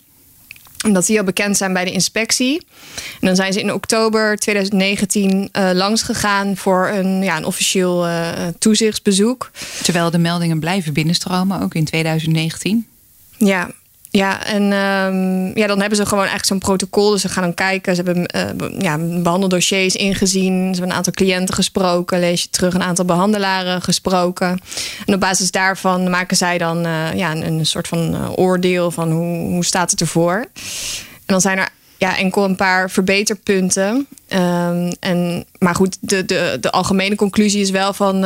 Omdat die al bekend zijn bij de inspectie. En dan zijn ze in oktober 2019 uh, langsgegaan voor een, ja, een officieel uh, toezichtsbezoek. Terwijl de meldingen blijven binnenstromen, ook in 2019. Ja, ja, en um, ja, dan hebben ze gewoon eigenlijk zo'n protocol. Dus ze gaan dan kijken. Ze hebben uh, ja, behandeldossiers ingezien. Ze hebben een aantal cliënten gesproken. Lees je terug een aantal behandelaren gesproken. En op basis daarvan maken zij dan uh, ja, een, een, soort van uh, oordeel van hoe, hoe staat het ervoor. En dan zijn er ja, enkel een paar verbeterpunten. Um, en, maar goed, de, de, de algemene conclusie is wel van uh,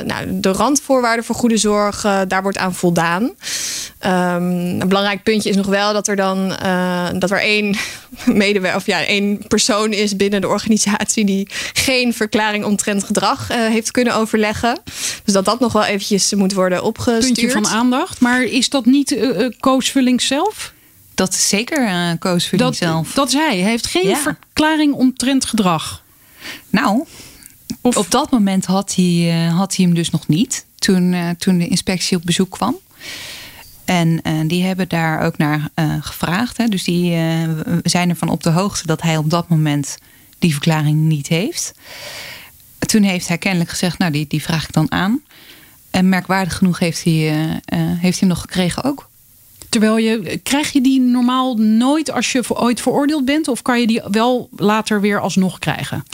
nou, de randvoorwaarden voor goede zorg, uh, daar wordt aan voldaan. Um, een belangrijk puntje is nog wel dat er dan uh, dat er één medewerker of ja, één persoon is binnen de organisatie die geen verklaring omtrent gedrag heeft kunnen overleggen. Dus dat dat nog wel eventjes moet worden opgestuurd. Puntje van aandacht. Maar is dat niet Koos Vulling zelf? Dat is zeker uh, Koos dat, zelf. Dat is hij. Hij heeft geen verklaring omtrent gedrag. Nou, of... op dat moment had hij, uh, had hij hem dus nog niet. Toen, uh, toen de inspectie op bezoek kwam. En die hebben daar ook naar gevraagd. Hè. Dus die zijn ervan op de hoogte dat hij op dat moment die verklaring niet heeft. Toen heeft hij kennelijk gezegd, nou die, die vraag ik dan aan. En merkwaardig genoeg heeft hij, heeft hij hem nog gekregen ook. Terwijl je, krijg je die normaal nooit als je ooit veroordeeld bent? Of kan je die wel later weer alsnog krijgen?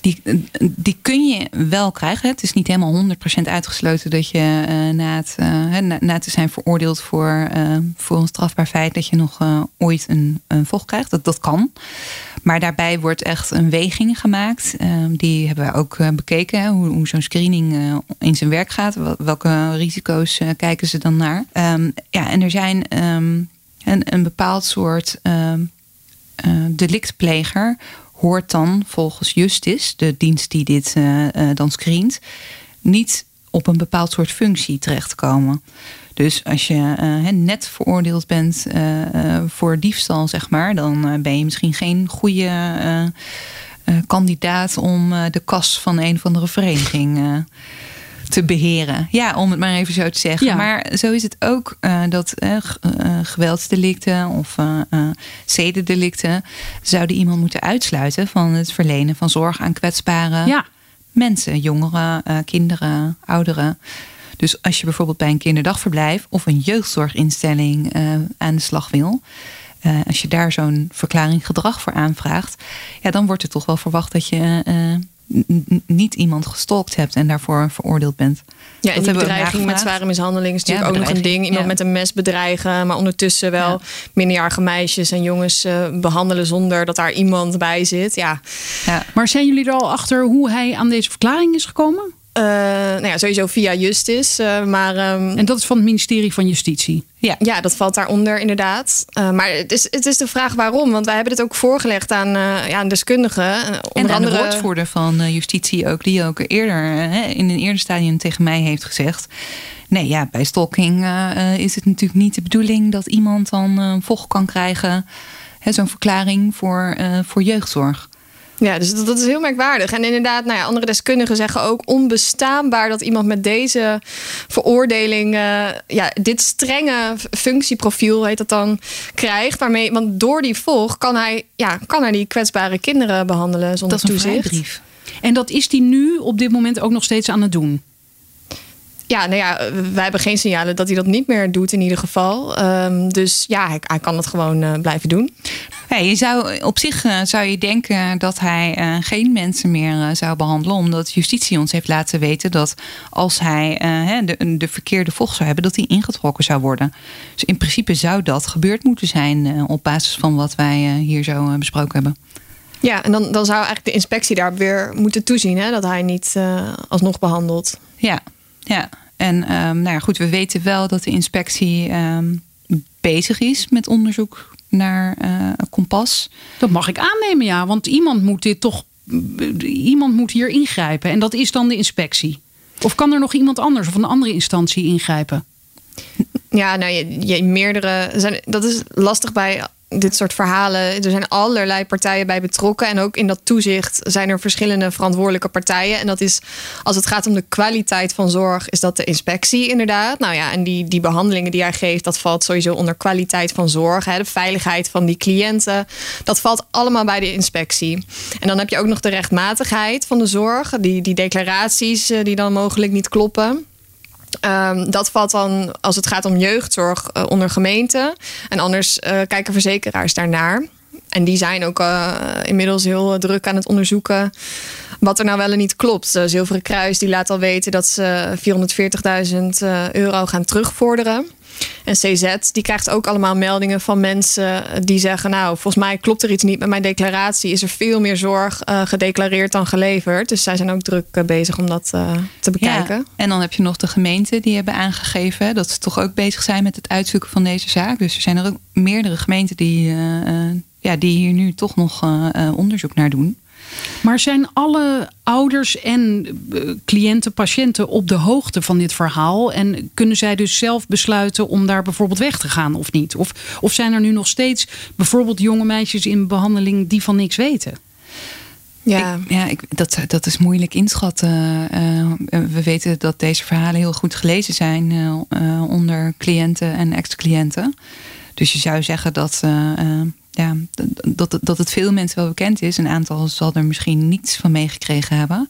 Die, die kun je wel krijgen. Het is niet helemaal 100% uitgesloten dat je uh, na, het, uh, na, te zijn veroordeeld voor, uh, voor een strafbaar feit, dat je nog ooit een, een vocht krijgt. Dat, dat kan. Maar daarbij wordt echt een weging gemaakt. Ehm, die hebben we ook bekeken, hoe, zo'n screening in zijn werk gaat. Welke risico's kijken ze dan naar? Um, ja, en er zijn um, een, een bepaald soort delictpleger hoort dan volgens Justice, de dienst die dit dan screent, niet op een bepaald soort functie terechtkomen. Dus als je uh, net veroordeeld bent voor diefstal, zeg maar, dan ben je misschien geen goede kandidaat om de kas van een of andere vereniging te beheren. Ja, om het maar even zo te zeggen. Maar zo is het ook uh, dat uh, geweldsdelicten of zedendelicten zouden iemand moeten uitsluiten van het verlenen van zorg aan kwetsbare ja. mensen, jongeren, kinderen, ouderen. Dus als je bijvoorbeeld bij een kinderdagverblijf of een jeugdzorginstelling aan de slag wil. als je daar zo'n verklaring gedrag voor aanvraagt, ja, dan wordt er toch wel verwacht dat je niet iemand gestalkt hebt en daarvoor veroordeeld bent. Ja, en die bedreiging met zware mishandeling is natuurlijk ook nog een ding. Iemand met een mes bedreigen, maar ondertussen wel ja. minderjarige meisjes en jongens uh, behandelen zonder dat daar iemand bij zit. Ja. ja. Maar zijn jullie er al achter hoe hij aan deze verklaring is gekomen? Uh, nou ja, sowieso via Justice. Uh, maar, um, en dat is van het ministerie van Justitie? Ja, ja dat valt daaronder inderdaad. Uh, maar het is, het is de vraag waarom. Want wij hebben dit ook voorgelegd aan, ja, een deskundige. en aan de woordvoerder van Justitie ook. Die ook eerder in een eerder stadium tegen mij heeft gezegd... Nee, ja, bij stalking is het natuurlijk niet de bedoeling... dat iemand dan vocht kan krijgen... zo'n verklaring voor, voor jeugdzorg. Ja, dus dat, is heel merkwaardig. En inderdaad, nou ja, andere deskundigen zeggen ook onbestaanbaar dat iemand met deze veroordeling, uh, ja, dit strenge functieprofiel heet dat dan, krijgt. Waarmee, want door die volg kan hij, ja, kan hij die kwetsbare kinderen behandelen zonder dat is een toezicht. En dat is die nu op dit moment ook nog steeds aan het doen? Ja, nou ja, wij hebben geen signalen dat hij dat niet meer doet in ieder geval. Um, dus ja, hij, hij, kan het gewoon uh, blijven doen. Ja, je zou, op zich uh, zou je denken dat hij uh, geen mensen meer zou behandelen. Omdat justitie ons heeft laten weten dat als hij de, de, verkeerde vocht zou hebben, dat hij ingetrokken zou worden. Dus in principe zou dat gebeurd moeten zijn op basis van wat wij hier zo besproken hebben. Ja, en dan, dan zou eigenlijk de inspectie daar weer moeten toezien hè, dat hij niet alsnog behandelt. Ja, ja. En um, nou ja, goed, we weten wel dat de inspectie um, bezig is met onderzoek naar uh, kompas. Dat mag ik aannemen, ja. Want iemand moet dit toch. Iemand moet hier ingrijpen. En dat is dan de inspectie. Of kan er nog iemand anders of een andere instantie ingrijpen? Ja, nou, je, je meerdere. Zijn, dat is lastig bij dit soort verhalen. Er zijn allerlei partijen bij betrokken. En ook in dat toezicht zijn er verschillende verantwoordelijke partijen. En dat is, als het gaat om de kwaliteit van zorg, is dat de inspectie inderdaad. Nou ja, en die, die behandelingen die hij geeft, dat valt sowieso onder kwaliteit van zorg. Hè, de veiligheid van die cliënten. Dat valt allemaal bij de inspectie. En dan heb je ook nog de rechtmatigheid van de zorg. Die, die declaraties eh, die dan mogelijk niet kloppen. Um, dat valt dan, als het gaat om jeugdzorg, uh, onder gemeenten. En anders uh, kijken verzekeraars daarnaar. En die zijn ook uh, inmiddels heel druk aan het onderzoeken wat er nou wel en niet klopt. Zilveren Kruis die laat al weten dat ze 440.000 euro gaan terugvorderen. En CZ, die krijgt ook allemaal meldingen van mensen die zeggen: Nou, volgens mij klopt er iets niet met mijn declaratie. Is er veel meer zorg uh, gedeclareerd dan geleverd? Dus zij zijn ook druk uh, bezig om dat uh, te bekijken. Ja, en dan heb je nog de gemeenten die hebben aangegeven dat ze toch ook bezig zijn met het uitzoeken van deze zaak. Dus er zijn er ook meerdere gemeenten die, ja, die hier nu toch nog onderzoek naar doen. Maar zijn alle ouders en cliënten, patiënten op de hoogte van dit verhaal? En kunnen zij dus zelf besluiten om daar bijvoorbeeld weg te gaan of niet? Of, of zijn er nu nog steeds bijvoorbeeld jonge meisjes in behandeling die van niks weten? Ja, ik, ja ik, dat, dat is moeilijk inschatten. Uh, we weten dat deze verhalen heel goed gelezen zijn uh, onder cliënten en ex-cliënten. Dus je zou zeggen dat ja, dat, dat het veel mensen wel bekend is. Een aantal zal er misschien niets van meegekregen hebben.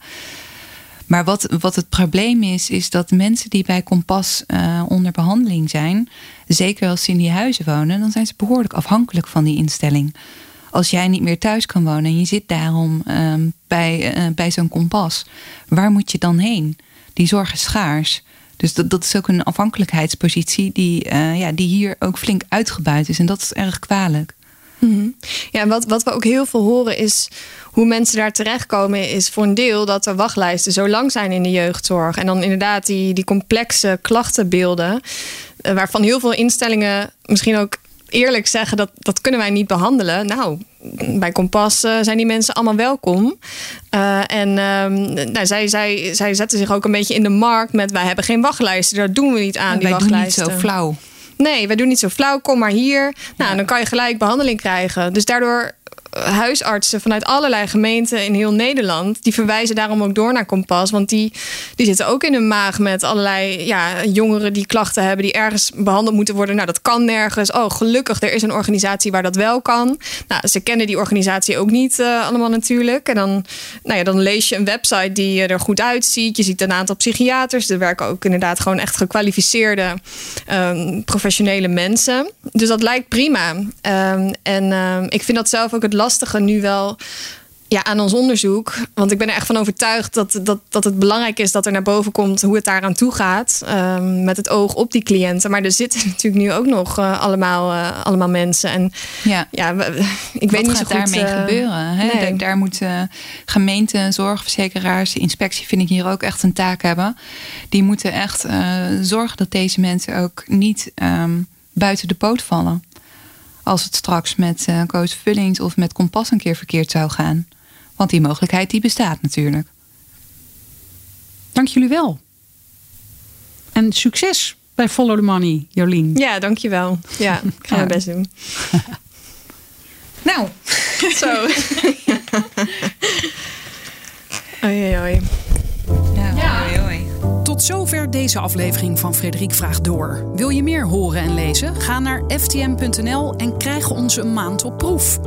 Maar wat, wat het probleem is, is dat mensen die bij Kompas uh, onder behandeling zijn, zeker als ze in die huizen wonen, dan zijn ze behoorlijk afhankelijk van die instelling. Als jij niet meer thuis kan wonen en je zit daarom uh, bij, uh, bij zo'n kompas, waar moet je dan heen? Die zorg is schaars. Dus dat, dat is ook een afhankelijkheidspositie die, ja, die hier ook flink uitgebuit is. En dat is erg kwalijk. Mhm. Ja, en wat, wat we ook heel veel horen is hoe mensen daar terechtkomen, is voor een deel dat de wachtlijsten zo lang zijn in de jeugdzorg. En dan inderdaad die, die complexe klachtenbeelden, eh, waarvan heel veel instellingen misschien ook eerlijk zeggen dat dat kunnen wij niet behandelen. Nou, bij Kompas uh, zijn die mensen allemaal welkom. Uh, en um, nou, zij, zij, zij zetten zich ook een beetje in de markt met wij hebben geen wachtlijsten, daar doen we niet aan. die wij wachtlijsten. doen niet zo flauw. Nee, wij doen niet zo flauw. Kom maar hier. Nou, dan kan je gelijk behandeling krijgen. Dus daardoor huisartsen vanuit allerlei gemeenten in heel Nederland. Die verwijzen daarom ook door naar Kompas. Want die, die zitten ook in hun maag met allerlei ja, jongeren die klachten hebben. Die ergens behandeld moeten worden. Nou, dat kan nergens. Oh, gelukkig, er is een organisatie waar dat wel kan. Nou, ze kennen die organisatie ook niet uh, allemaal natuurlijk. En dan, nou ja, dan lees je een website die er goed uitziet. Je ziet een aantal psychiaters. Er werken ook inderdaad gewoon echt gekwalificeerde um, professionele mensen. Dus dat lijkt prima. Um, en um, ik vind dat zelf ook het lastige nu wel ja, aan ons onderzoek. Want ik ben er echt van overtuigd dat, dat, dat het belangrijk is dat er naar boven komt hoe het daaraan toe gaat. Um, met het oog op die cliënten. Maar er zitten natuurlijk nu ook nog uh, allemaal, uh, allemaal mensen. En ja, ja we, ik Wat weet niet zo goed. daarmee uh, gebeuren? Hè? nee. Daar, daar moeten gemeenten, zorgverzekeraars, inspectie vind ik hier ook echt een taak hebben. Die moeten echt zorgen dat deze mensen ook niet um, buiten de poot vallen als het straks met uh, Coach Vullings of met Kompas een keer verkeerd zou gaan. Want die mogelijkheid die bestaat natuurlijk. Dank jullie wel. En succes bij Follow the Money, Jolien. Ja, dankjewel. Ja, ik ga Ja. mijn best doen. Nou, Zo. Oei, oei, Zover deze aflevering van Frederik Vraagt Door. Wil je meer horen en lezen? Ga naar ftm.nl en krijg onze maand op proef.